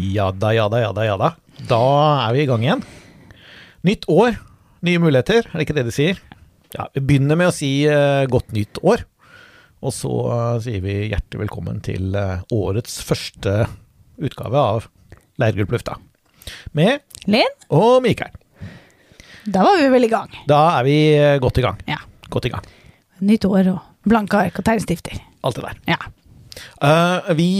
Ja da, ja da, ja da, ja da. Da er vi i gang igjen. Nytt år, nye muligheter, er det ikke det de sier? Ja, Vi begynner med å si uh, godt nytt år. Og så uh, sier vi hjertelig velkommen til uh, årets første utgave av Leirgulp lufta. Med Linn, og Mikael. da var vi vel i gang. Da er vi godt i gang. Ja. Godt i gang. Nytt år og blanke ark og tegnstifter. Alt det der. Ja. Vi,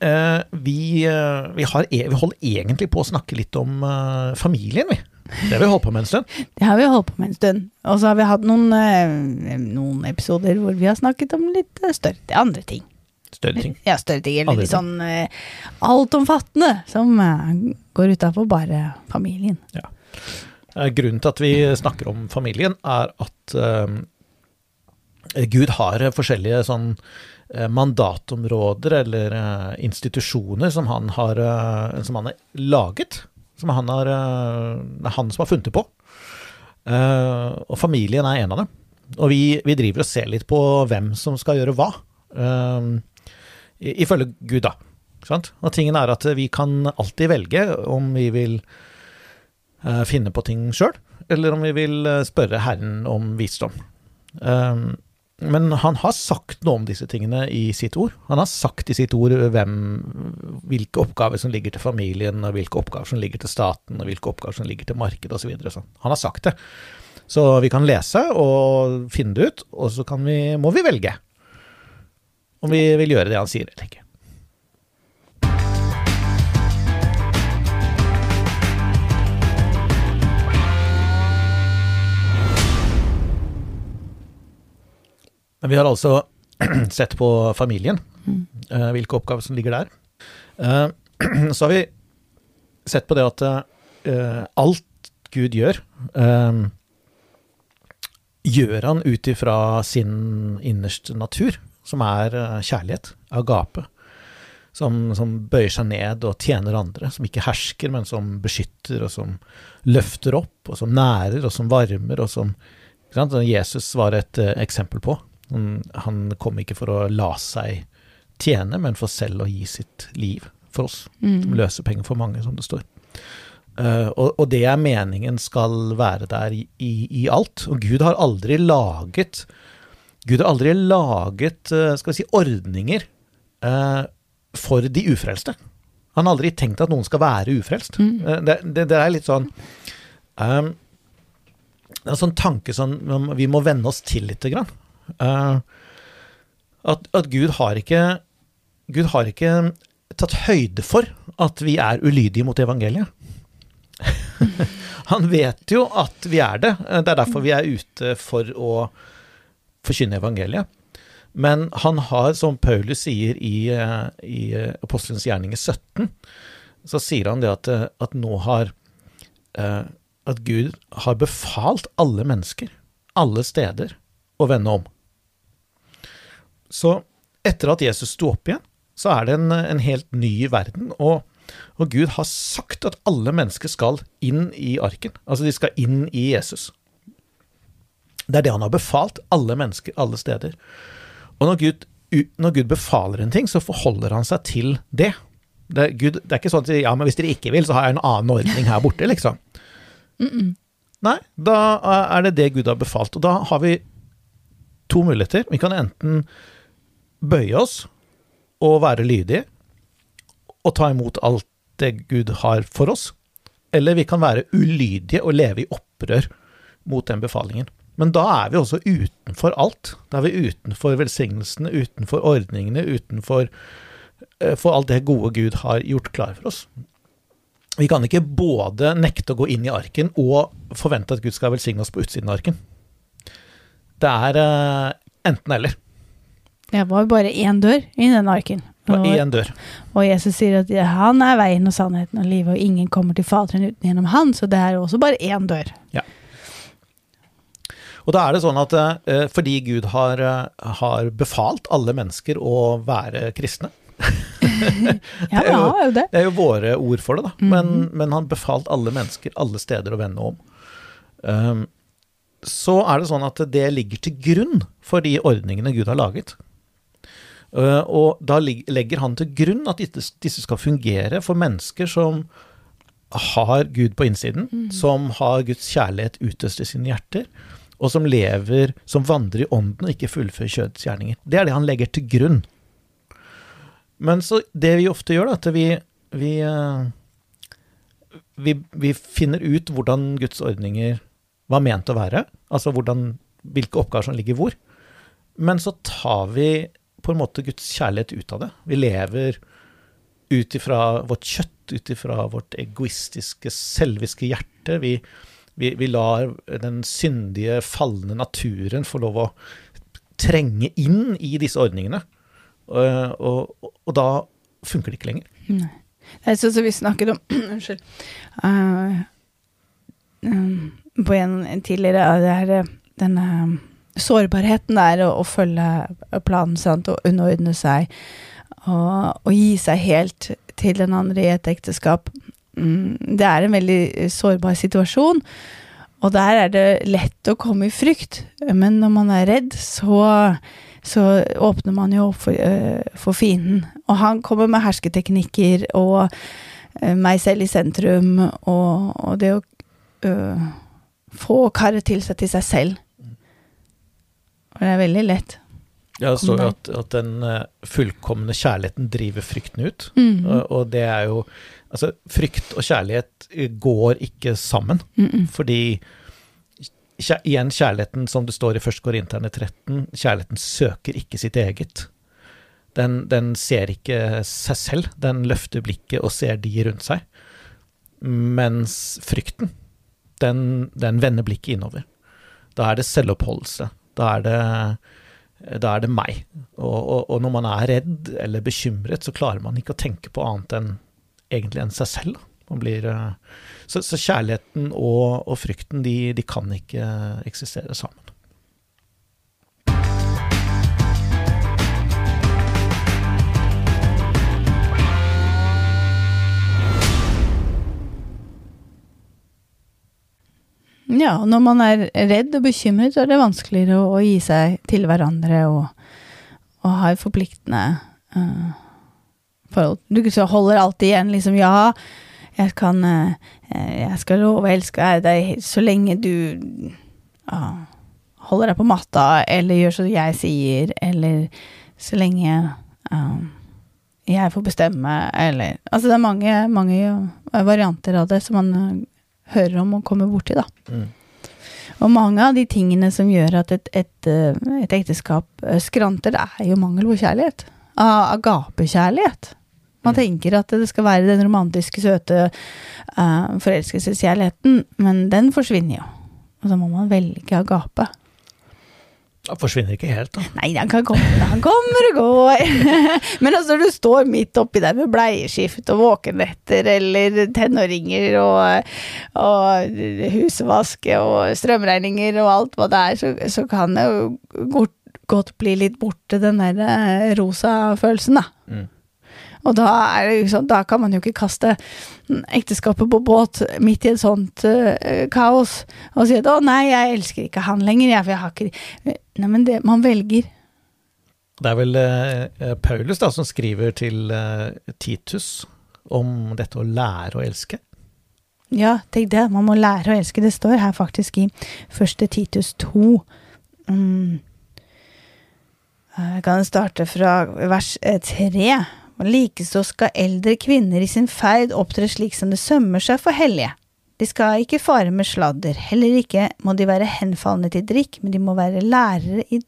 vi, eh, vi, har, e- vi holder egentlig på å snakke litt om eh, familien, vi. Det har vi holdt på med en stund. Det har vi holdt på med en stund. Og så har vi hatt noen, eh, noen episoder hvor vi har snakket om litt eh, større andre ting. Større ting. Ja, større ting. Eller litt sånn eh, altomfattende, som eh, går utafor bare familien. Eh, Grunnen til at vi snakker om familien, er at eh, Gud har eh, forskjellige sånn eh, mandatområder eller eh, institusjoner som han har, eh, som han har laget. Som han har, eh, det han som har funnet det på. Eh, og familien er en av dem. Og vi, vi driver og ser litt på hvem som skal gjøre hva. eh, ifølge Gud, da. Og tingen er at vi kan alltid velge om vi vil uh, finne på ting sjøl, eller om vi vil eh, spørre Herren om visdom. Um, men han har sagt noe om disse tingene i sitt ord. Han har sagt i sitt ord hvem, hvilke oppgaver som ligger til familien, og hvilke oppgaver som ligger til staten, og hvilke oppgaver som ligger til markedet osv. Så Han har sagt det. Så vi kan lese og finne det ut, og så vi, må vi velge om vi vil gjøre det han sier eller ikke. Men vi har altså sett på familien, eh, hvilke oppgaver som ligger der. Eh, så har vi sett på det at eh, alt Gud gjør, gjør han ut ifra sin innerste natur, som er kjærlighet, agape. Som, som bøyer seg ned og tjener andre, som ikke hersker, men som beskytter, og som løfter opp, og som nærer, og som varmer, og som? Jesus var et eksempel på. Han, han kom ikke for å la seg tjene, men for selv å gi sitt liv for oss. Som løsepenger for mange, som det står. Uh, og, og det er meningen skal være der i, i, i alt. Og Gud har aldri laget Gud har aldri laget uh, skal vi si, ordninger uh, for de ufrelste. Han har aldri tenkt at noen skal være ufrelst. Eh, det, det, det er litt sånn um, Det er en sånn tanke som vi må venne oss til lite grann. Eh, at, at Gud har ikke Gud har ikke tatt høyde for at vi er ulydige mot evangeliet. Han vet jo at vi er det. Det er derfor vi er ute for å forkynne evangeliet. Men han har, som Paulus sier i, eh, i Apostelens gjerninger 17, så sier han det at, eh, at nå har eh, At Gud har befalt alle mennesker, alle steder, å vende om. Så etter at Jesus sto opp igjen, så er det en, en helt ny verden. Og, og Gud har sagt at alle mennesker skal inn i arken. Altså de skal inn i Jesus. Det er det han har befalt alle mennesker alle steder. Og når Gud, når Gud befaler en ting, så forholder han seg til det. Det er, Gud, det er ikke sånn at ja, men hvis dere ikke vil, så har jeg en annen ordning her borte, liksom. Nei, da er det det Gud har befalt. Og da har vi to muligheter. Vi kan enten bøye oss og være lydige og ta imot alt det Gud har for oss, eller vi kan være ulydige og leve i opprør mot den befalingen. Men da er vi også utenfor alt. Da er vi utenfor velsignelsene, utenfor ordningene, utenfor eh, for alt det gode Gud har gjort klar for oss. Vi kan ikke både nekte å gå inn i arken og forvente at Gud skal velsigne oss på utsiden av arken. Det er eh, enten-eller. Det var bare én dør i den arken. Og, én dør. og Jesus sier at han er veien og sannheten og livet, og ingen kommer til Faderen uten gjennom han, så det er også bare én dør. Ja. Og da er det sånn at eh, fordi Gud har, eh, har befalt alle mennesker å være kristne Ja, Det er jo- ja, det. Det er jo våre ord for det, da. Men, men han befalt alle mennesker alle steder å vende om. Um, så er det sånn at det ligger til grunn for de ordningene Gud har laget. Eh, og da legger han til grunn at disse skal fungere for mennesker som har Gud på innsiden, som har Guds kjærlighet utøst i sine hjerter, og som lever, som vandrer i ånden og ikke fullfører kjødets gjerninger. Det er det han legger til grunn. Men så det vi ofte gjør, da, at vi, vi, eh, vi, vi finner ut hvordan Guds ordninger var ment å være, altså hvordan, hvilke oppgaver som ligger hvor. Men så tar vi på en måte Guds kjærlighet ut av det. Vi lever ut ifra vårt kjøtt, ut ifra vårt egoistiske, selviske hjerte. Vi, vi, vi lar den syndige, falne naturen få lov å trenge inn i disse ordningene. Og, og, og da funker det ikke lenger. Nei. Det er sånn som vi snakket om Unnskyld. Uh, um, på en, en tidligere av det her, denne sårbarheten er å, å følge planen sant, og underordne seg og, og gi seg helt til den andre i et ekteskap. Mm, det er en veldig sårbar situasjon, og der er det lett å komme i frykt. Men når man er redd, så så åpner man jo opp for, øh, for fienden. Og han kommer med hersketeknikker og øh, meg selv i sentrum, og, og det å øh, få karret til seg til seg selv. Og det er veldig lett. Ja, det står jo at, at den eh, fullkomne kjærligheten driver frykten ut. Mm. Og, og det er jo Altså, frykt og kjærlighet eh, går ikke sammen. Mm. Fordi igjen, kjærligheten, som det står i 1. Korinterne 13, kjærligheten søker ikke sitt eget. Den, den ser ikke seg selv, den løfter blikket og ser de rundt seg. Mens frykten, den, den vender blikket innover. Da er det selvoppholdelse. Da er det, da er det meg. Og, og, og når man er redd eller bekymret, så klarer man ikke å tenke på annet enn egentlig enn seg selv. Blir, eh, så, så kjærligheten og, og frykten, de, de kan ikke eksistere sammen. Ja, og når man er redd og bekymret, så er det vanskeligere å, å gi seg til hverandre og, og ha et forpliktende uh, forhold. Du holder alltid igjen liksom Ja, jeg kan uh, Jeg skal love å elske deg så lenge du uh, holder deg på matta, eller gjør som jeg sier, eller så lenge jeg får bestemme, eller Altså, det er mange, mange varianter av det som man hører om og kommer borti, da. Mm. Og mange av de tingene som gjør at et, et, eh, et ekteskap eh, skranter, det er jo mangel på kjærlighet. Agapekjærlighet. Man Mm. tenker at det skal være den romantiske, søte uh, forelskelseskjærligheten, men den forsvinner jo. Og så må man velge agape. Det forsvinner ikke helt, da. Nei, han kan komme, han kommer og går. Men altså, du står midt oppi der med bleieskift og våkenetter eller tenåringer og, og husvask og strømregninger og alt hva det er, så, så kan det jo godt, godt bli litt borte den der eh, rosa følelsen, da. Mm. Og da, liksom, da, kan man jo ikke kaste ekteskapet på båt midt i et sånt uh, kaos og si at 'å nei, jeg elsker ikke han lenger', jeg, for jeg har ikke Neimen, det man velger. Det er vel uh, Paulus da, som skriver til uh, Titus om dette å lære å elske. Ja, tenk det. Man må lære å elske. Det står her faktisk i første Titus 2. Mm. Jeg kan starte fra vers 3 og likeså skal eldre kvinner i sin ferd opptre slik som det sømmer seg for hellige. De skal ikke fare med sladder, heller ikke må de være henfalne til drikk, men de må være lærere i,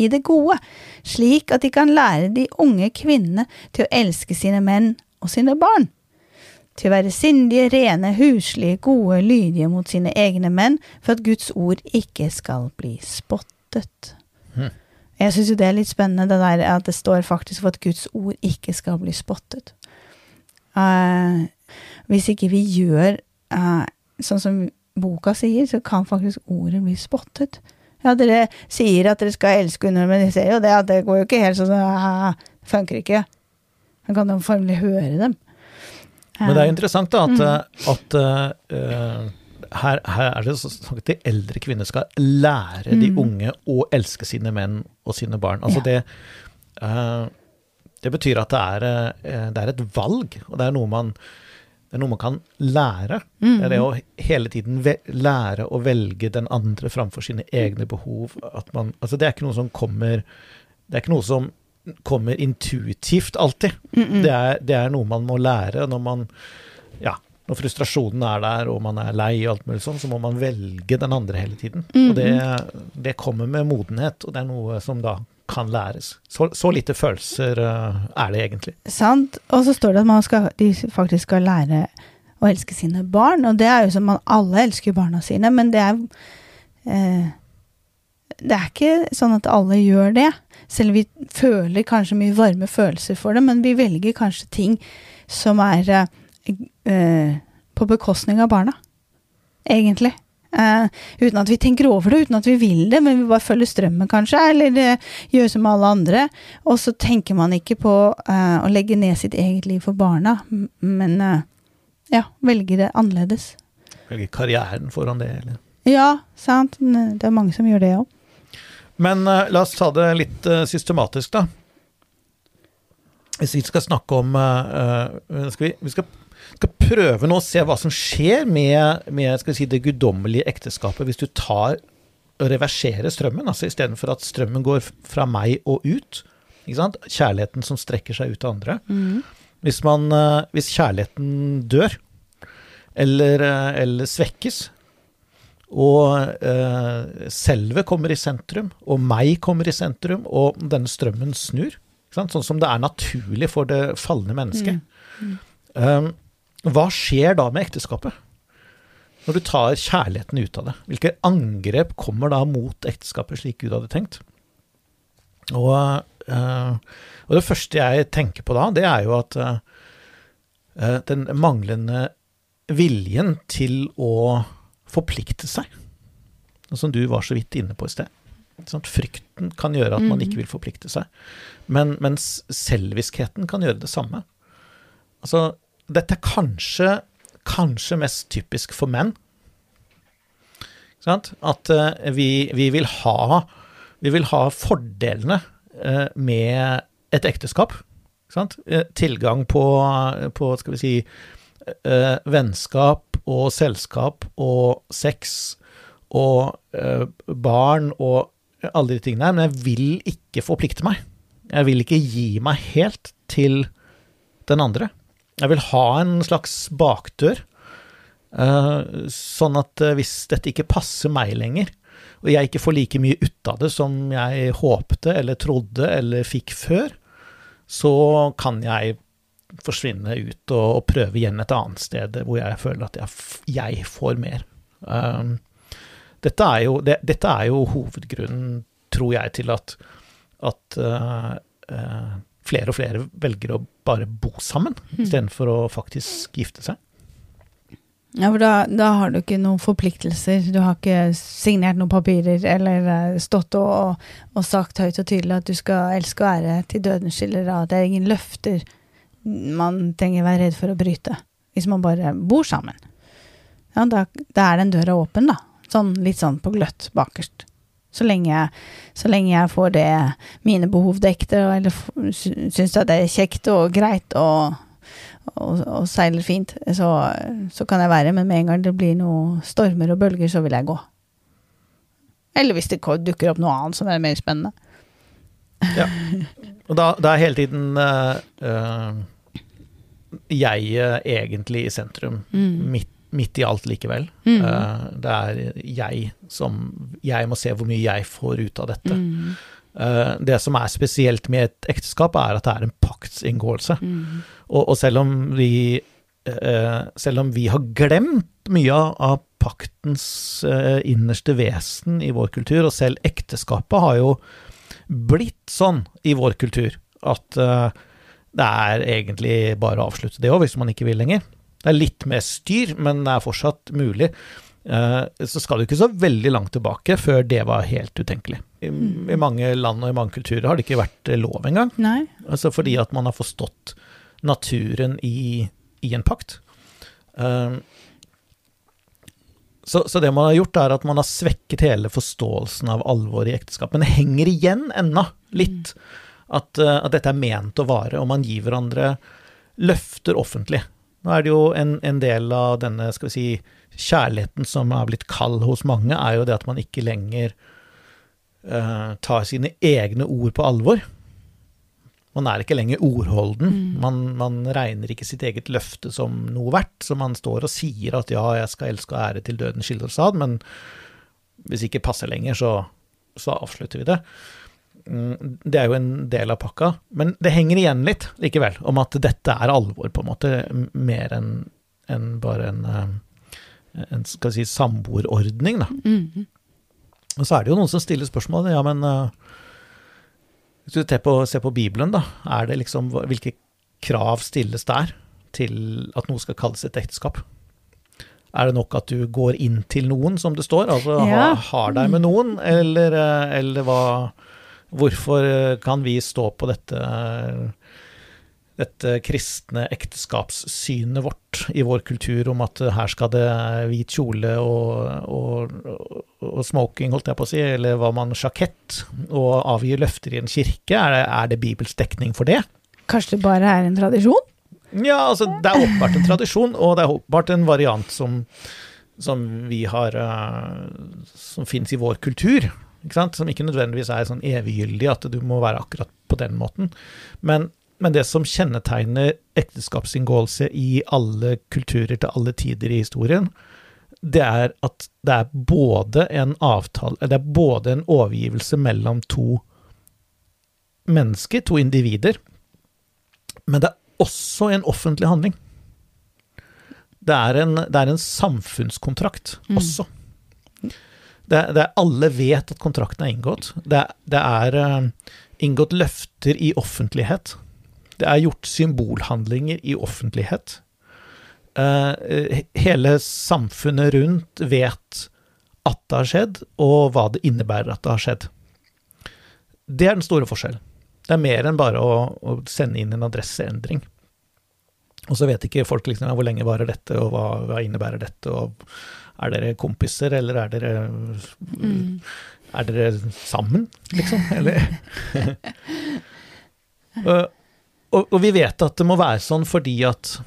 i det gode, slik at de kan lære de unge kvinnene til å elske sine menn og sine barn til å være sindige, rene, huslige, gode, lydige mot sine egne menn, for at Guds ord ikke skal bli spottet. Hm. Jeg syns jo det er litt spennende, det der at det står faktisk for at Guds ord ikke skal bli spottet. Uh, hvis ikke vi gjør uh, sånn som boka sier, så kan faktisk ordet bli spottet. Ja, dere sier at dere skal elske under, men dere ser jo det at det går jo ikke helt sånn, det funker ikke. Man kan jo formelig høre dem. Men det er jo interessant da, at, Mm. eh, at eh, her, her er det sånn at de eldre kvinner skal lære de Mm. unge å elske sine menn og sine barn. Altså det, eh, Det betyr at det er, eh, det er et valg, og det er noe man, det er noe man kan lære. Mm. Det er det å hele tiden lære å velge den andre framfor sine egne behov. At man, altså det er ikke noe som kommer Det er ikke noe som kommer intuitivt alltid. Mm -mm. Det, er, det er noe man må lære når man Ja, når frustrasjonen er der og man er lei og alt mulig sånn, så må man velge den andre hele tiden. Og det, det kommer med modenhet, og det er noe som da kan læres. Så, så lite følelser uh, er det egentlig. Sant. Og så står det at man skal, de faktisk skal lære å elske sine barn, og det er jo som man alle elsker barna sine, men det er eh, Det er ikke sånn at alle gjør det. Selv om vi føler kanskje mye varme følelser for det, men vi velger kanskje ting som er eh, eh, på bekostning av barna. Egentlig. Eh, uten at vi tenker over det, uten at vi vil det, men vi bare følger strømmen, kanskje, eller det gjør som alle andre. Og så tenker man ikke på eh, å legge ned sitt eget liv for barna, men eh, ja, velger det annerledes. Velger karrieren foran det, eller Ja, sant. Eh, Det er mange som gjør det òg. Men uh, la oss ta det litt uh, systematisk, da. Hvis vi skal snakke om eh, skal vi, vi skal, skal prøve nå å se hva som skjer med, med si, det guddommelige ekteskapet hvis du tar og reverserer strømmen. altså Istedenfor at strømmen går fra meg og ut. Kjærligheten som strekker seg ut til andre. Hvis, man, eh, hvis kjærligheten dør, eller, eh, eller svekkes, og eh, selve kommer i sentrum, og meg kommer i sentrum, og denne strømmen snur. Sånn som det er naturlig for det falne mennesket. Um, hva skjer da med ekteskapet? Når du tar kjærligheten ut av det. Hvilke angrep kommer da mot ekteskapet slik Gud hadde tenkt? Og, eh, og det første jeg tenker på da, det er jo at eh, eh, den manglende viljen til å forplikte seg, som du var så vidt inne på i sted. Sånn. Frykten kan gjøre at man ikke vil forplikte seg, men, mens selviskheten kan gjøre det samme. Altså, dette er kanskje, kanskje mest typisk for menn. Ikke sant? At eh, vi, vi, vil ha, vi vil ha fordelene eh, med et ekteskap. Eh, tilgang på, på, skal vi si, vennskap og selskap og sex og barn og alle de tingene her, men jeg vil ikke forplikte meg. Jeg vil ikke gi meg helt til den andre. Jeg vil ha en slags bakdør, eh, sånn at eh, hvis dette ikke passer meg lenger, og jeg ikke får like mye ut av det som jeg håpte eller trodde eller fikk før, så kan jeg forsvinne ut og, prøve igjen et annet sted hvor jeg føler at jeg, får mer. Um, dette, er jo, det, dette er jo hovedgrunnen, tror jeg, til at, at flere og flere velger å bare bo sammen, istedenfor å faktisk gifte seg. Ja, for da, da har du ikke noen forpliktelser. Du har ikke signert noen papirer eller eh, stått og, og sagt høyt og tydelig at du skal elske og ære til døden skiller av. Det er ingen løfter man trenger være redd for å bryte hvis man bare bor sammen. Ja, da, da er den døra åpen, da. Sånn litt sånn på gløtt bakerst. Så lenge, så lenge jeg får det mine behov dekket, eller syns at det er kjekt og greit og, og, og seiler fint, så, så kan jeg være. Men med en gang det blir noe stormer og bølger, så vil jeg gå. Eller hvis det dukker opp noe annet som er mer spennende. Ja. Og da, da er hele tiden uh, uh, jeg uh, egentlig i sentrum, midt, midt i alt likevel. Mm. Uh, det er jeg som Jeg må se hvor mye jeg får ut av dette. Mm. Uh, det som er spesielt med et ekteskap, er at det er en paktsinngåelse. Mm. Og, og selv om vi uh, Selv om vi har glemt mye av, paktens innerste vesen i vår kultur, og selv ekteskapet har jo blitt sånn i vår kultur at det er egentlig bare å avslutte det òg, hvis man ikke vil lenger. Det er litt mer styr, men det er fortsatt mulig. Eh, så skal du ikke så veldig langt tilbake før det var helt utenkelig. I, I mange land og i mange kulturer har det ikke vært eh, lov engang. Nei. Altså fordi at man har forstått naturen i, i en pakt. Eh, så, så det man har gjort, er at man har svekket hele forståelsen av alvoret i ekteskap. Men det henger igjen ennå litt At, eh, at dette er ment å vare, og man gir hverandre løfter offentlig. Nå er det jo en, en del av denne, skal vi si, kjærligheten som er blitt kald hos mange, er jo det at man ikke lenger uh, tar sine egne ord på alvor. Man er ikke lenger ordholden. Man, man regner ikke sitt eget løfte som noe verdt. Så man står og sier at ja, jeg skal elske og ære til døden skiller oss ad, men hvis ikke passer lenger, så, så avslutter vi det. Mm, Det er jo en del av pakka, men det henger igjen litt likevel, om at dette er alvor, på en måte, mer enn en bare en, eh, en skal vi si, samboerordning, da. Mhm. Og så er det jo noen som stiller spørsmål, ja, men eh, hvis du ser på, ser på Bibelen, da, er det liksom, hvilke krav stilles der til at noe skal kalles et ekteskap? Er det nok at du går inn til noen, som det står, altså Ja. ha, har deg med noen, eller, eh, eller hva Hvorfor eh, kan vi stå på dette dette kristne ekteskapssynet vårt i vår kultur om at her skal det hvit kjole og, og, og smoking, holdt jeg på å si, eller hva man sjakett, og avgi løfter i en kirke. Er det, er det bibelsk dekning for det? Kanskje det bare er en tradisjon? Ja, altså, det er åpenbart en tradisjon, og det er åpenbart en variant som, som vi har eh, Som fins i vår kultur. Ikke sant? Som ikke nødvendigvis er sånn eviggyldig, at du må være akkurat på den måten. Men, men det som kjennetegner ekteskapsinngåelse i alle kulturer til alle tider i historien, det er at det er både en avtale Det er både en overgivelse mellom to mennesker, to individer, men det er også en offentlig handling. Det er en, det er en samfunnskontrakt Mm. også. Det, det alle vet at kontrakten er inngått. Det, det er uh, inngått løfter i offentlighet. Det er gjort symbolhandlinger i offentlighet. Eh, hele samfunnet rundt vet at det har skjedd, og hva det innebærer at det har skjedd. Det er den store forskjellen. Det er mer enn bare å, å sende inn en adresseendring. Og så vet ikke folk liksom, hvor lenge varer dette, og hva, hva innebærer dette, og er dere kompiser, eller er dere, Mm. er dere sammen, liksom? Eller og, og, vi vet at det må være sånn fordi at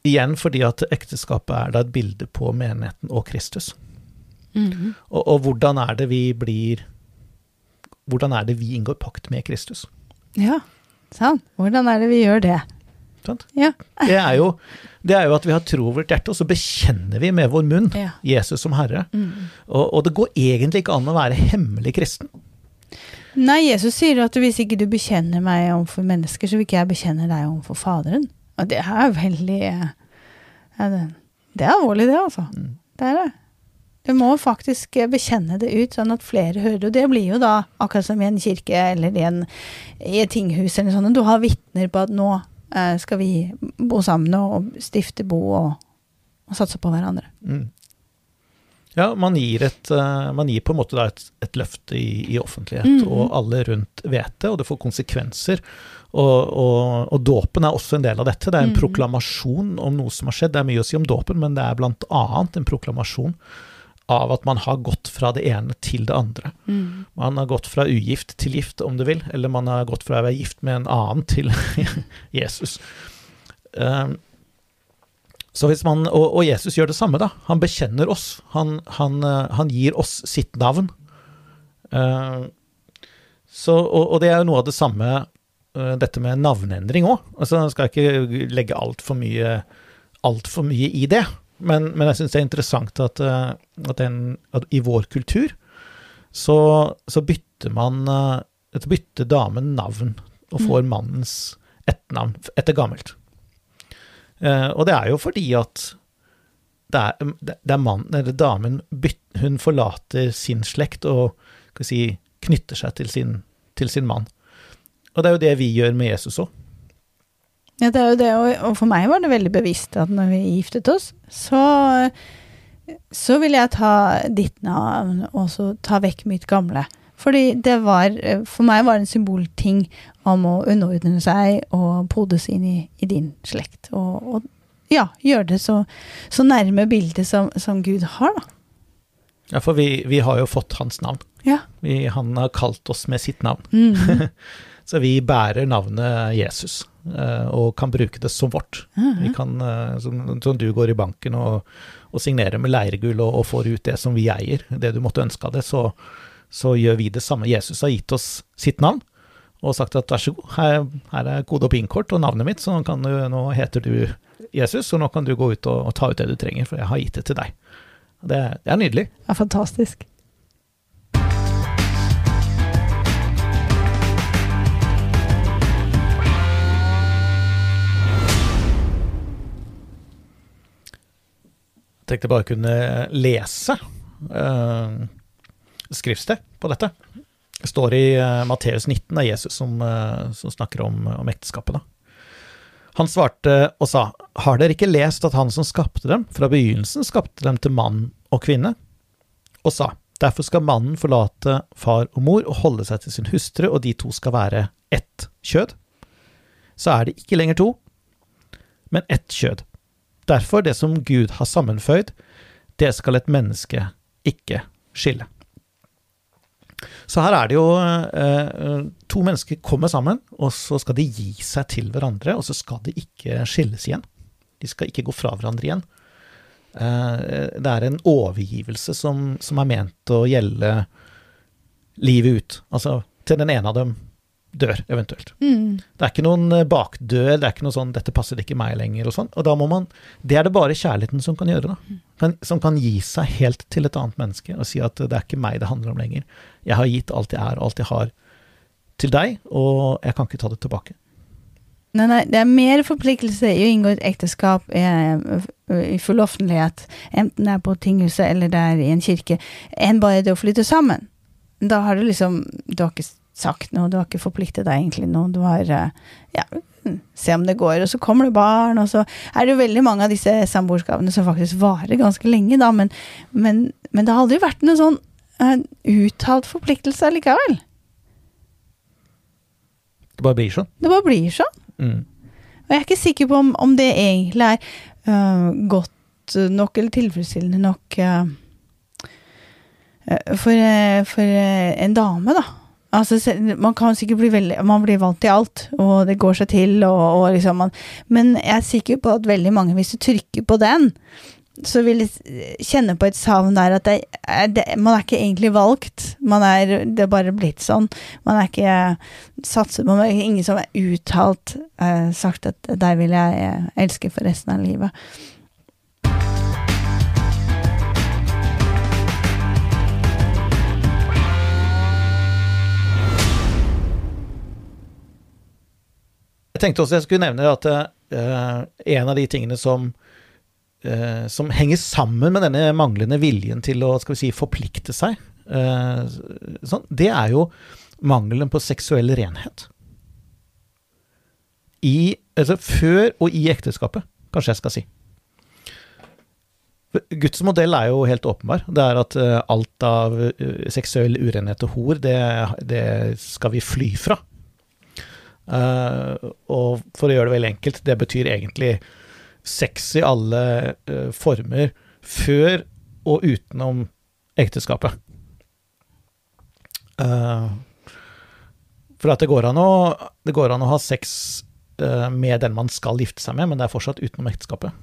Igjen fordi at ekteskapet er da et bilde på menigheten og Kristus. Mm. Og, og hvordan er det vi blir Hvordan er det vi inngår pakt med Kristus? Ja, sant. Hvordan er det vi gjør det? Sant? Ja. Det er jo, det er jo at vi har tro over vårt hjerte, og så bekjenner vi med vår munn Ja. Jesus som Herre. Mm. Og, og det går egentlig ikke an å være hemmelig kristen. Nei, Jesus sier at hvis ikke du bekjenner meg overfor mennesker, så vil ikke jeg bekjenne deg overfor Faderen. Og det er veldig ja, det, det er alvorlig, det, altså. Mm. Det er det. Du må faktisk bekjenne det ut, sånn at flere hører. Og det blir jo da akkurat som i en kirke eller i, en, i et tinghus eller noe sånt. Du har vitner på at nå skal vi bo sammen og stifte bo og, og satse på hverandre. Mm. Ja, man gir, et, eh, man gir på en måte et, et løfte i, i offentlighet, Mhm. og alle rundt vet det, og det får konsekvenser. Og, og, og dåpen er også en del av dette. Det er en mm. proklamasjon om noe som har skjedd. Det er mye å si om dåpen, men det er annet en proklamasjon av at man har gått fra det ene til det andre. Man har gått fra ugift til gift, om du vil, eller man har gått fra å være gift med en annen til Jesus. Um, så hvis man, og, og Jesus gjør det samme, da. Han bekjenner oss. Han, han, eh, han gir oss sitt navn. Uh, så, og, og det er jo noe av det samme, uh, dette med navneendring òg. Altså, jeg skal ikke legge altfor mye, alt for mye i det. Men, men jeg syns det er interessant at, eh, at, den, at i vår kultur så, så bytter man eh, så bytter damen navn og får mannens etternavn etter gammelt. Eh, og det er jo fordi at det er, det er mannen, eller damen hun forlater sin slekt og si, knytter seg til sin, til sin mann. Og det er jo det vi gjør med Jesus òg. Ja, det er jo det, og, for meg var det veldig bevisst at når vi giftet oss, så, så ville jeg ta ditt navn og så ta vekk mitt gamle. Fordi det var, for meg var det en symbolting om å underordne seg og podes inn i, i din slekt. Og, og ja, gjøre det så, så nærme bildet som, som Gud har, da. Ja, for vi, vi har jo fått hans navn. Ja. Vi, han har kalt oss med sitt navn. Mm. Så vi bærer navnet Jesus, eh, og kan bruke det som vårt. Vi kan, eh, som, som du går i banken og, og signerer med leiregull og, og får ut det som vi eier, det du måtte ønske av det, så, så gjør vi det samme. Jesus har gitt oss sitt navn og sagt at vær så god, her, her er kode- og PIN-kort og navnet mitt, så nå, kan du, nå heter du Jesus, og nå kan du gå ut og, og ta ut det du trenger, for jeg har gitt det til deg. Det, det er nydelig. Det er fantastisk. Tenkte bare kunne lese uh, skriftsted på dette. Det står i uh, Matteus 19, det er Jesus som, uh, som snakker om, om ekteskapet. da. Han svarte og sa, har dere ikke lest at han som skapte dem, fra begynnelsen skapte dem til mann og kvinne? Og sa, derfor skal mannen forlate far og mor og holde seg til sin hustru, og de to skal være ett kjød. Så er det ikke lenger to, men ett kjød. Derfor, det som Gud har sammenføyd, det skal et menneske ikke skille. Så her er det jo eh, to mennesker kommer sammen, og så skal de gi seg til hverandre, og så skal de ikke skilles igjen. De skal ikke gå fra hverandre igjen. Eh, det er en overgivelse som, som, er ment å gjelde livet ut. Altså til den ene av dem dør, eventuelt. Mm. Det er ikke noen eh, bakdør, det er ikke noe sånn 'dette passer ikke meg lenger' og sånn. Og da må man Det er det bare kjærligheten som kan gjøre, da. Kan, som kan gi seg helt til et annet menneske og si at det er ikke meg det handler om lenger. Jeg har gitt alt jeg er og alt jeg har til deg, og jeg kan ikke ta det tilbake. Nei, nei, det er mer forpliktelse i å inngå et ekteskap eh, i full offentlighet, enten det er på tinghuset eller det er i en kirke, enn bare det å flytte sammen. Da har du liksom Du har ikke sagt noe, du har ikke forpliktet deg egentlig noe. Du har eh, ja, se om det går, og så kommer det barn, og så er det jo veldig mange av disse samboerskapene som faktisk varer ganske lenge, da, men, men, men det har aldri vært noen sånn uh, uttalt forpliktelse likevel. Det bare blir sånn. Det bare blir sånn. Mm. Og jeg er ikke sikker på om, om det egentlig er uh, godt nok eller tilfredsstillende nok uh, for, for en dame, da. Altså, man kan sikkert bli veldig Man blir vant til alt, og det går seg til, og, og liksom man, Men jeg er sikker på at veldig mange, hvis du trykker på den, så vil de kjenne på et savn der at det, det, man er ikke egentlig valgt. Man er, det er bare blitt sånn. Man er ikke satset på. Ingen som er uttalt eh, sagt at der vil jeg eh, elske for resten av livet. Jeg tenkte også jeg skulle nevne at uh, en av de tingene som, uh, som henger sammen med denne manglende viljen til å skal vi si, forplikte seg, uh, sånn, det er jo mangelen på seksuell renhet. I, altså før og i ekteskapet, kanskje jeg skal si. Guds modell er jo helt åpenbar. Det er at alt av seksuell urenhet og hor, det, det skal vi fly fra. Uh, og for å gjøre det veldig enkelt, det betyr egentlig sex i alle uh, former før og utenom ekteskapet. Uh, for at det går, an å, det går an å ha sex med den man skal gifte seg med, men det er fortsatt utenom ekteskapet.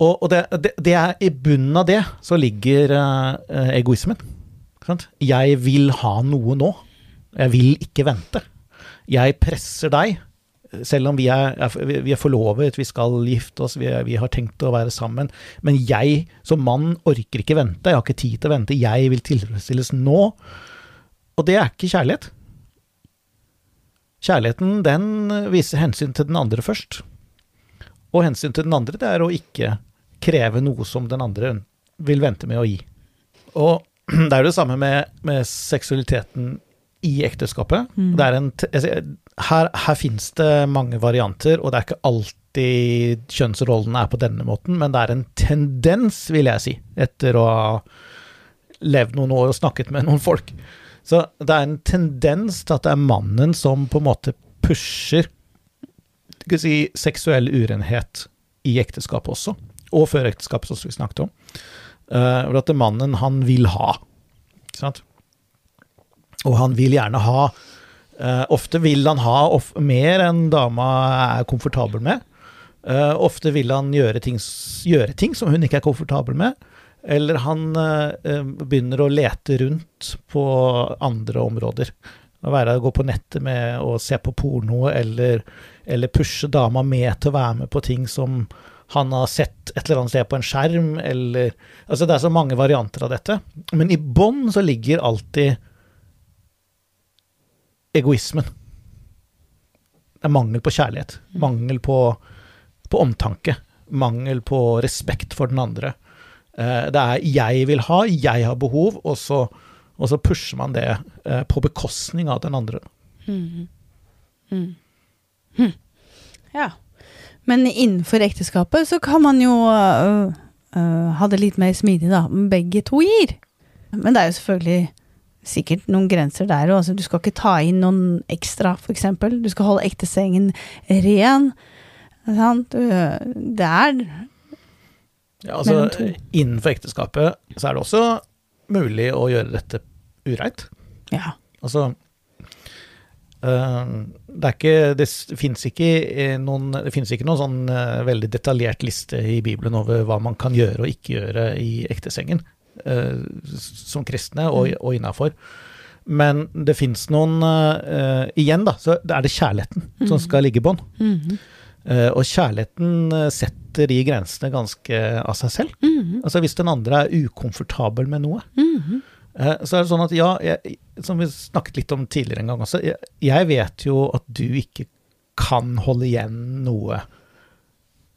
Og det, det, det, er i bunnen av det så ligger egoismen. Jeg vil ha noe nå. Jeg vil ikke vente. Jeg presser deg, selv om vi er, vi er forlovet, vi skal gifte oss, vi, er, vi, har tenkt å være sammen. Men jeg som mann orker ikke vente, jeg har ikke tid til å vente, jeg vil tilfredsstilles nå. Og det er ikke kjærlighet. Kjærligheten, den viser hensyn til den andre først. Og hensyn til den andre, det er å ikke kreve noe som den andre vil vente med å gi. Og det er jo det samme med, med seksualiteten i ekteskapet. Mm. En, her her finnes det mange varianter, og det er ikke alltid kjønnsrollene er på denne måten, men det er en tendens, vil jeg si, etter å ha levd noen år og snakket med noen folk. Så det er en tendens til at det er mannen som på en måte pusher skal si, seksuell urenhet i ekteskapet også, og før ekteskapet, som vi snakket om. Uh, at det mannen han vil ha. Ikke sant? Og han vil gjerne ha uh, Ofte vil han ha of mer enn dama er komfortabel med. Uh, ofte vil han gjøre ting, gjøre ting som hun ikke er komfortabel med. Eller han eh, begynner å lete rundt på andre områder. Å være, gå på nettet med å se på porno, eller, eller pushe dama med til å være med på ting som han har sett et eller annet sted på en skjerm, eller Altså, det er så mange varianter av dette. Men i bånn så ligger alltid egoismen. Det er mangel på kjærlighet. Mangel på, på omtanke. Mangel på respekt for den andre. Eh, Det er 'jeg vil ha', 'jeg har behov', og så, og så pusher man det eh, på bekostning av den andre. Mm. Mm. Hm. Ja. Men innenfor ekteskapet så kan man jo uh, uh, ha det litt mer smidig, da. Begge to gir. Men det er jo selvfølgelig sikkert noen grenser der òg. Altså, du skal ikke ta inn noen ekstra, eksempel. Du skal holde ektesengen ren. Sant? Det er Ja, altså, innenfor ekteskapet så er det også mulig å gjøre dette ureint. Ja. Altså eh, det ikke Det fins ikke eh, noen ikke noen sånn eh, veldig detaljert liste i Bibelen over hva man kan gjøre og ikke gjøre i ektesengen, som kristne og, og innafor. Men det fins noen eh, Igjen, da, så er det kjærligheten som skal ligge i bånn. Mm. Eh, og kjærligheten eh, setter de grensene ganske av seg selv. Mm. Altså Hvis den andre er ukomfortabel med noe, Mhm. Eh, Så er det sånn at ja, jeg, som vi snakket litt om tidligere en gang også, jeg, jeg vet jo at du ikke kan holde igjen noe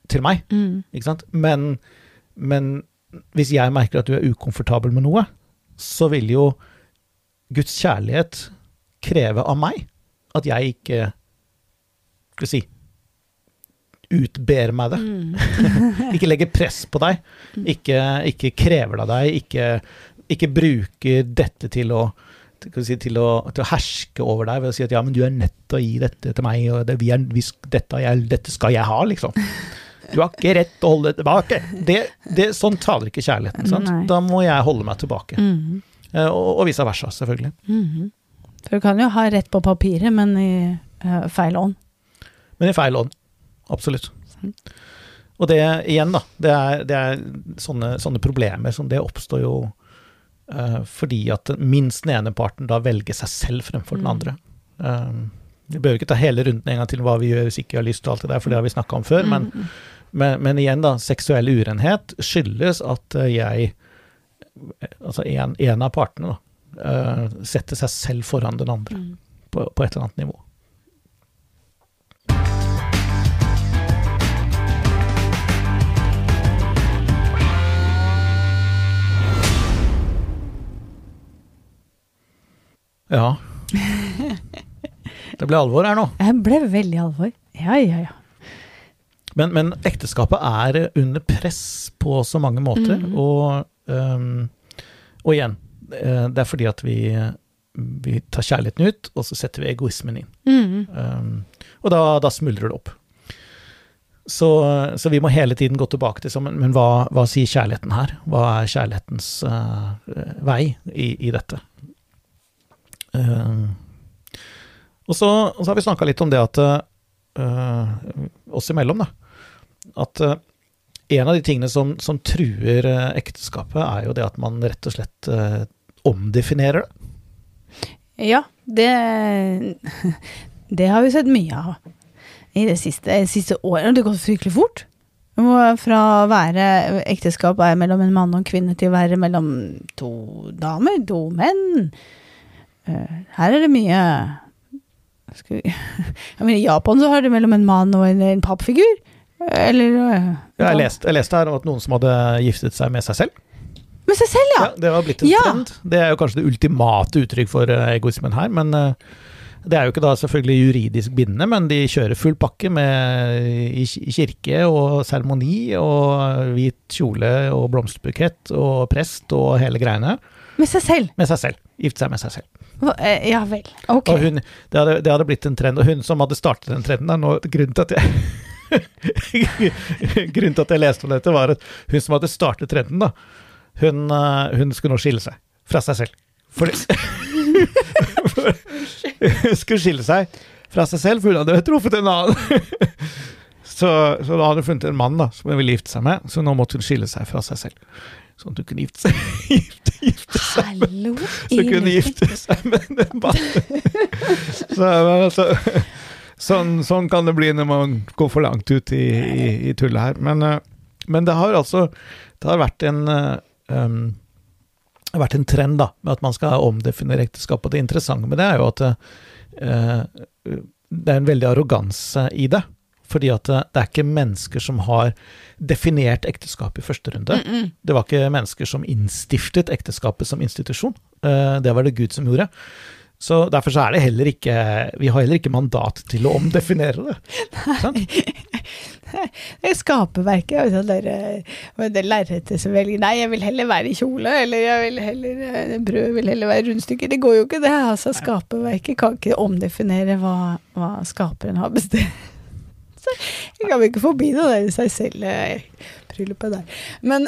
til meg, mm. ikke sant? Men, men hvis jeg merker at du er ukomfortabel med noe, så vil jo Guds kjærlighet kreve av meg at jeg ikke skal vi si utber meg det. Mm. Ikke legger press på deg. Ikke, ikke krever det av deg. Ikke, ikke bruker dette til å, si, til, å, til å herske over deg ved å si at ja, men du er nødt til å gi dette til meg, og det, vi er, vi, dette, jeg, dette skal jeg ha, liksom. Du har ikke rett til å holde deg tilbake. Det, det, sånn taler ikke kjærligheten. Sant? Nei. Da må jeg holde meg tilbake. Mm -hmm. Og, og vice versa, selvfølgelig. Mhm. For du kan jo ha rett på papiret, men i uh, feil ånd. Men i feil ånd. Absolutt. Og det igjen, da. Det er, det er sånne, sånne problemer som det oppstår jo uh, fordi at minst den ene parten da velger seg selv fremfor den Mm. andre. Um, vi behøver ikke ta hele runden en gang til hva vi gjør hvis ikke vi har lyst til alt det der, for det har vi snakka om før. Men, Mhm. Men, men igjen, da. Seksuell urenhet skyldes at eh, jeg Altså en, en av partene, da. eh, setter seg selv foran den andre mm. på, på et eller annet nivå. Ja. Det ble alvor her nå. Det ble veldig alvor. Ja, ja, ja. Men, men ekteskapet er under press på så mange måter, Mm. og, um, og igjen, eh, det er fordi at vi, vi tar kjærligheten ut, og så setter vi egoismen inn. Mm. Um, og da, da smuldrer det opp. Så, så vi må hele tiden gå tilbake til sammen, men, men hva, hva sier kjærligheten her? Hva er kjærlighetens uh, vei i, i dette? Uh, og, så, og så har vi snakka litt om det at uh, oss imellom, da. At eh, en av de tingene som, som truer eh, ekteskapet, er jo det at man rett og slett eh, omdefinerer det. Ja, det Det har vi sett mye av i det siste, siste året. Det gått fryktelig fort. Fra å være ekteskap er mellom en mann og en kvinne til å være mellom to damer, to menn. Her er det mye vi, I Japan så har det mellom en mann og en, en pappfigur. Eller ja, Jeg leste, jeg leste her om at noen som hadde giftet seg med seg selv. Med seg selv, ja! Ja, det var blitt en Ja. trend. Det er jo kanskje det ultimate uttrykk for eh, egoismen her, men eh, det er jo ikke da selvfølgelig juridisk bindende, men de kjører full pakke med i kirke og seremoni og hvit kjole og blomsterbukett og prest og hele greiene. Med seg selv. Med seg selv. Gifte seg med seg selv. Eh, Ja vel. Ok. Hun, det, hadde, det hadde blitt en trend, og hun som hadde startet den trenden, er nå grunnen til at jeg Grunnen til at jeg leste om dette, var at hun som hadde startet trenden, da, hun, eh, hun skulle nå skille seg fra seg selv. Fordi, hun skulle skille seg fra seg selv, for hun hadde truffet en annen. Så, så da hadde hun funnet en mann da, som hun ville gifte seg med, så nå måtte hun skille seg fra seg selv. Sånn at hun kunne gifte seg, gifte, gifte seg med Hallo! Så hun kunne gifte seg med den mannen. Så, altså, sånn, sånn kan det bli når man går for langt ut i, i, i tullet her. Men, eh, men det har altså Det har vært en um, vært en trend da, med at man skal omdefinere ekteskap. Og det interessante med det er jo at uh, det er en veldig arroganse i det. Fordi at det, det er ikke mennesker som har definert ekteskap i første runde. Mm -mm. Det var ikke mennesker som innstiftet ekteskapet som institusjon. Uh, det var det Gud som gjorde. Så derfor så er det heller ikke Vi har heller ikke mandat til å omdefinere det. Nei. Er skaperverket. og det, eh, Det lerretet som velger Nei, jeg vil heller være i kjole, eller jeg vil heller eh, brød vil heller være rundstykker. Det går jo ikke, det. altså Skaperverket kan ikke omdefinere hva, hva skaperen har bestemt. Så jeg kan vel ikke forbi det der i seg selv, eh, bryllupet der. Men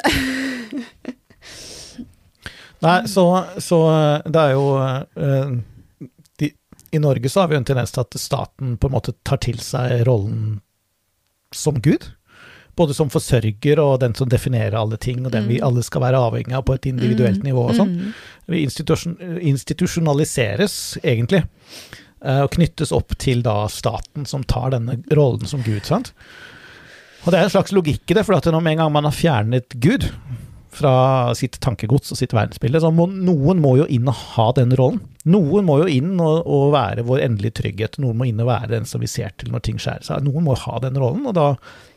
Nei, så, så det er jo I Norge så har vi jo en tendens til at staten på en måte tar til seg rollen som Gud. Både som forsørger og den som definerer alle ting, og den vi alle skal være avhengig av på et individuelt nivå og sånn. Vi institusjon, institusjonaliseres, egentlig, eh, og knyttes opp til da staten som tar denne rollen som Gud, sant. Og det er en slags logikk i det, for at når med en gang man har fjernet Gud fra sitt tankegods og sitt verdensbilde, så må noen må jo inn og ha den rollen. Noen må jo inn og, og være vår endelige trygghet. Noen må inn og være den som vi ser til når ting skjærer seg. Noen må ha den rollen, og da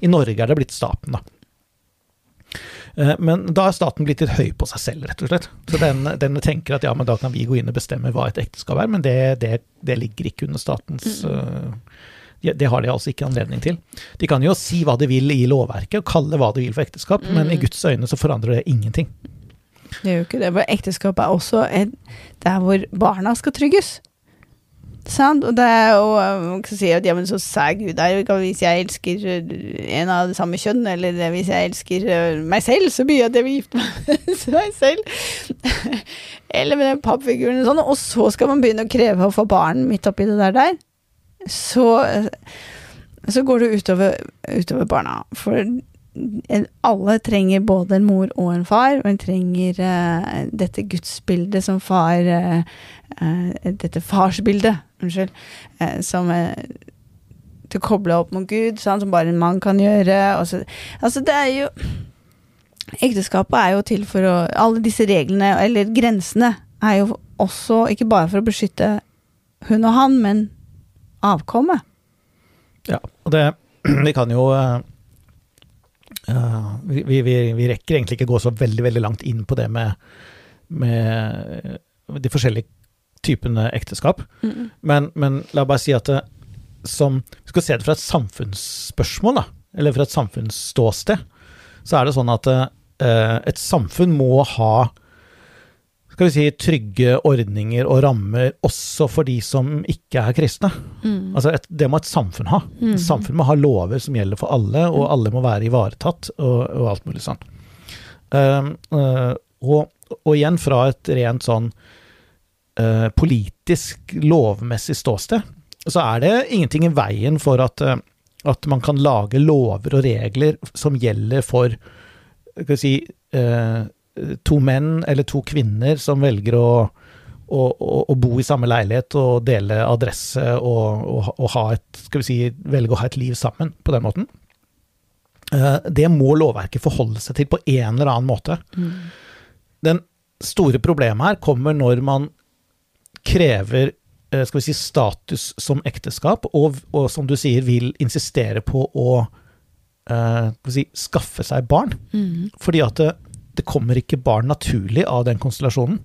i Norge er det blitt staten, da. Eh, Men da er staten blitt litt høy på seg selv, rett og slett. Så den, den tenker at ja, men da kan vi gå inn og bestemme hva et ekteskap er, men det, det, det ligger ikke under statens uh, det har de altså ikke anledning til. De kan jo si hva de vil i lovverket, og kalle hva de vil for ekteskap, men i Guds øyne så forandrer det ingenting. det er jo ikke det. For ekteskap er også et, der hvor barna skal trygges. Sant? Og det er jo Man kan si at ja, men så sær Gud er Hvis jeg elsker en av det samme kjønn, eller hvis jeg elsker eh, meg selv, så mye at jeg vil gifte meg med meg selv. eller med den pappfiguren og sånn. Og så skal man begynne å kreve å få barn midt oppi det der der. Så, så går det utover, utover barna. For alle trenger både en mor og en far, og en trenger uh, dette gudsbildet som far uh, uh, Dette farsbildet, unnskyld, som til å koble opp mot Gud, sant, som bare en mann kan gjøre. Så, altså, det er jo Ekteskapet er jo til for å Alle disse reglene, eller grensene, er jo også ikke bare for å beskytte hun og han, men avkommet. Ja, og det Vi kan jo eh, eh, vi, vi, vi, rekker egentlig ikke gå så veldig, veldig langt inn på det med, med de forskjellige typene ekteskap. Men, men la bare si at det, som Vi skal se det fra et samfunnsspørsmål, da, eller fra et samfunnsståsted, så er det sånn at uh, et samfunn må ha skal vi si, trygge ordninger og rammer også for de som ikke er kristne. Altså et, det må et samfunn ha. Et samfunn må ha lover som gjelder for alle, og alle må være ivaretatt, og, og alt mulig sånn. Uh, uh, og, og igjen fra et rent sånn uh, politisk, lovmessig ståsted, så er det ingenting i veien for at, uh, at man kan lage lover og regler som gjelder for skal vi si, to menn eller to kvinner som velger å, å, å, å bo i samme leilighet og dele adresse og, og, ha et, skal vi si, velge å ha et liv sammen på den måten. Eh, Det må lovverket forholde seg til på en eller annen måte. Den store problemet her kommer når man krever eh, skal vi si, status som ekteskap, og, og som du sier, vil insistere på å eh, si, skaffe seg barn. Fordi at det, kommer ikke barn naturlig av den konstellasjonen.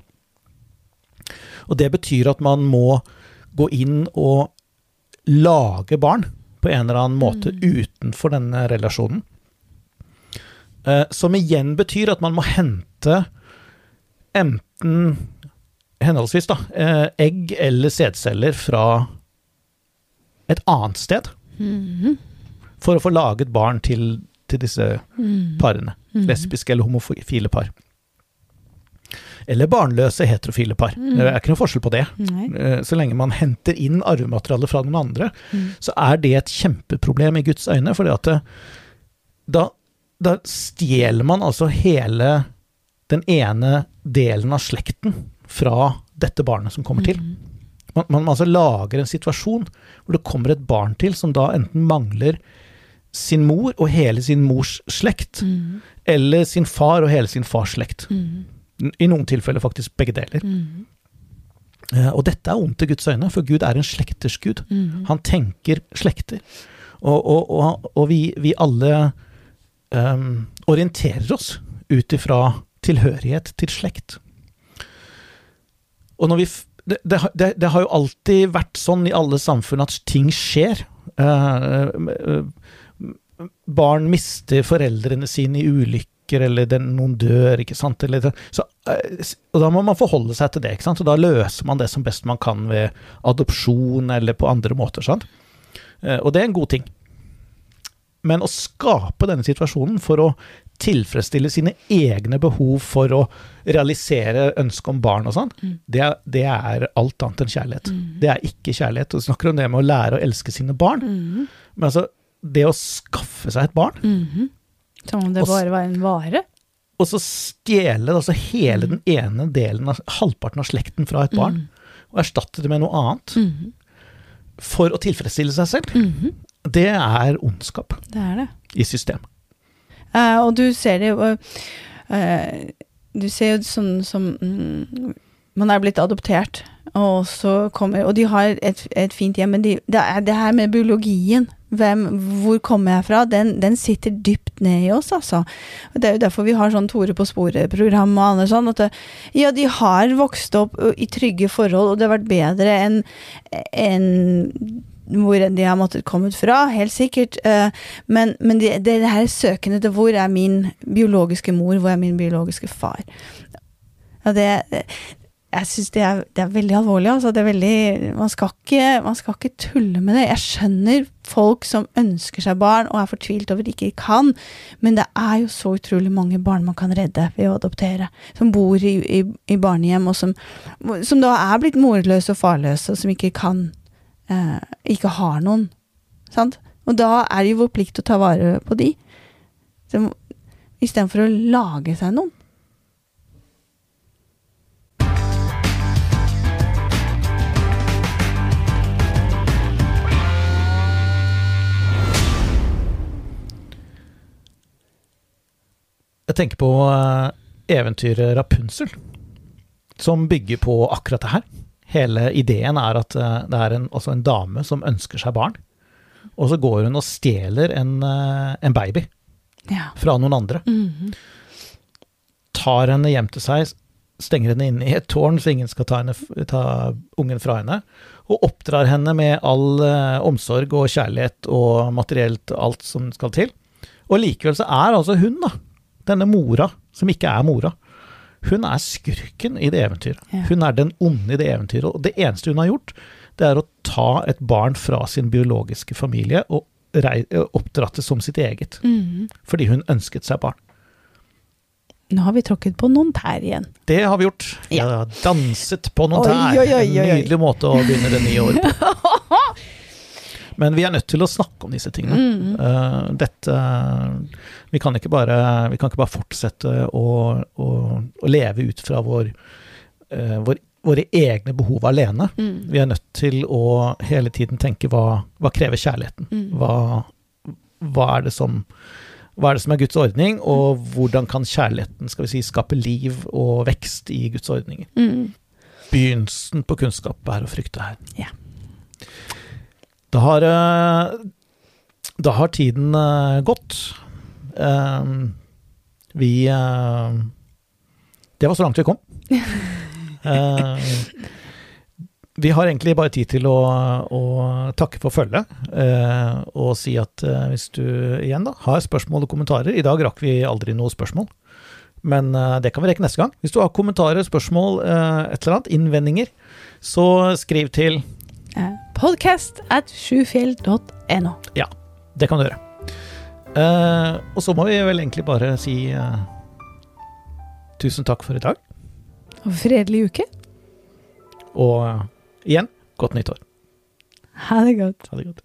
Og det betyr at man må gå inn og lage barn på en eller annen måte utenfor denne relasjonen. Eh, Som igjen betyr at man må hente enten henholdsvis da, eh, egg eller sædceller fra et annet sted. For å få laget barn til, til disse parene. Lesbiske eller homofile par. eller barnløse heterofile par. Mm. Det er ikke noe forskjell på det. Nei. Eh, Så lenge man henter inn arvemateriale fra noen andre, Mm. så er det et kjempeproblem i Guds øyne, fordi at det, da, da stjeler man altså hele den ene delen av slekten fra dette barnet som kommer til. Man, Man, man altså lager en situasjon hvor det kommer et barn til som da enten mangler sin mor og hele sin mors slekt, Mm. eller sin far og hele sin fars slekt. Mm. I noen tilfeller faktisk begge deler. Mm. Eh, Og dette er ondt i Guds øyne, for Gud er en slekters gud. Mm. Han tenker slekter. Og, og, og, og vi, vi alle um, orienterer oss ut ifra tilhørighet til slekt. Og når vi det, det, har- det, har jo alltid vært sånn i alle samfunn at ting skjer. Uh, eh, barn mister foreldrene sine i ulykker, eller den, noen dør, ikke sant. Eller, så, eh, og da må man forholde seg til det, ikke sant. Og da løser man det som best man kan ved adopsjon eller på andre måter, sant. Eh, og det er en god ting. Men å skape denne situasjonen for å tilfredsstille sine egne behov for å realisere ønsket om barn og sånn, Mm. det, det er alt annet enn kjærlighet. Mm. Det er ikke kjærlighet. Vi snakker om det med å lære å elske sine barn. Mm. Men altså, det å skaffe seg et barn, Mhm. Som om det bare var en vare. og så stjele altså hele den ene delen av halvparten av slekten fra et barn, og erstatte det med noe annet Mhm. for å tilfredsstille seg selv, Mhm. det er ondskap Det er det. i systemet. Uh, og du ser det jo uh, Du ser jo sånn som mm, Man er blitt adoptert, og så kommer Og de har et, et fint hjem, men de, det er det her med biologien. Hvem, hvor kommer jeg fra? Den, den sitter dypt ned i oss, altså. Det er jo derfor vi har sånn Tore på sporet-program og andre sånn. At det, ja, de har vokst opp i trygge forhold, og det har vært bedre enn en hvor de har måttet kommet fra, helt sikkert. eh, men men det, det her søkende til hvor er min biologiske mor, hvor er min biologiske far? Ja, det jeg syns det, det er veldig alvorlig. Altså. Det er veldig, man, skal ikke, man skal ikke tulle med det. Jeg skjønner folk som ønsker seg barn og er fortvilt over de ikke kan, men det er jo så utrolig mange barn man kan redde ved å adoptere. Som bor i, i, i barnehjem, og som, som da er blitt morløse og farløse, og som ikke kan eh, Ikke har noen. Sant? Og da er det jo vår plikt å ta vare på de. Istedenfor å lage seg noen. Jeg tenker på eh, eventyret Rapunzel, som bygger på akkurat det her. Hele ideen er at eh, det er en, altså en dame som ønsker seg barn, og så går hun og stjeler en, eh, en baby Ja. fra noen andre. Mhm. Tar henne hjem til seg, stenger henne inne i et tårn så ingen skal ta, henne, ta ungen fra henne, og oppdrar henne med all uh, omsorg og kjærlighet og materielt alt som skal til. Og likevel så er altså hun, da, denne mora, som ikke er mora, hun er skurken i det eventyret. Ja. Hun er den onde i det eventyret, og det eneste hun har gjort, det er å ta et barn fra sin biologiske familie og oppdra det som sitt eget, Mm. fordi hun ønsket seg barn. Nå har vi tråkket på noen tær igjen. Det har vi gjort. Vi Jeg har danset på noen tær. oi, oi, oi. En nydelig måte å begynne det nye året på. Men vi er nødt til å snakke om disse tingene. Eh, dette Vi kan ikke bare, vi kan ikke bare fortsette å, å, å leve ut fra vår, uh, vår, våre egne behov alene. Mm. Vi er nødt til å hele tiden tenke hva, hva krever kjærligheten? Mm. Hva, hva, er det som, hva er det som er Guds ordning, og hvordan kan kjærligheten skal vi si, skape liv og vekst i Guds ordninger? Mhm. Begynnelsen på kunnskap er å frykte her. Ja. Da har, eh, da har tiden eh, gått. Eh, Vi Det var så langt vi kom. Vi har egentlig bare tid til å, å takke for følget, eh, og si at eh, hvis du igjen da har spørsmål og kommentarer I dag rakk vi aldri noe spørsmål, men eh, det kan vi rekke neste gang. Hvis du har kommentarer, spørsmål, et eller annet, innvendinger, så skriv til Podcast at sjufjell.no. Det kan du gjøre. Uh, og så må vi vel egentlig bare si uh, tusen takk for i dag. Og fredelig uke. Og igjen, godt nyttår. Ha det godt. Ha det godt.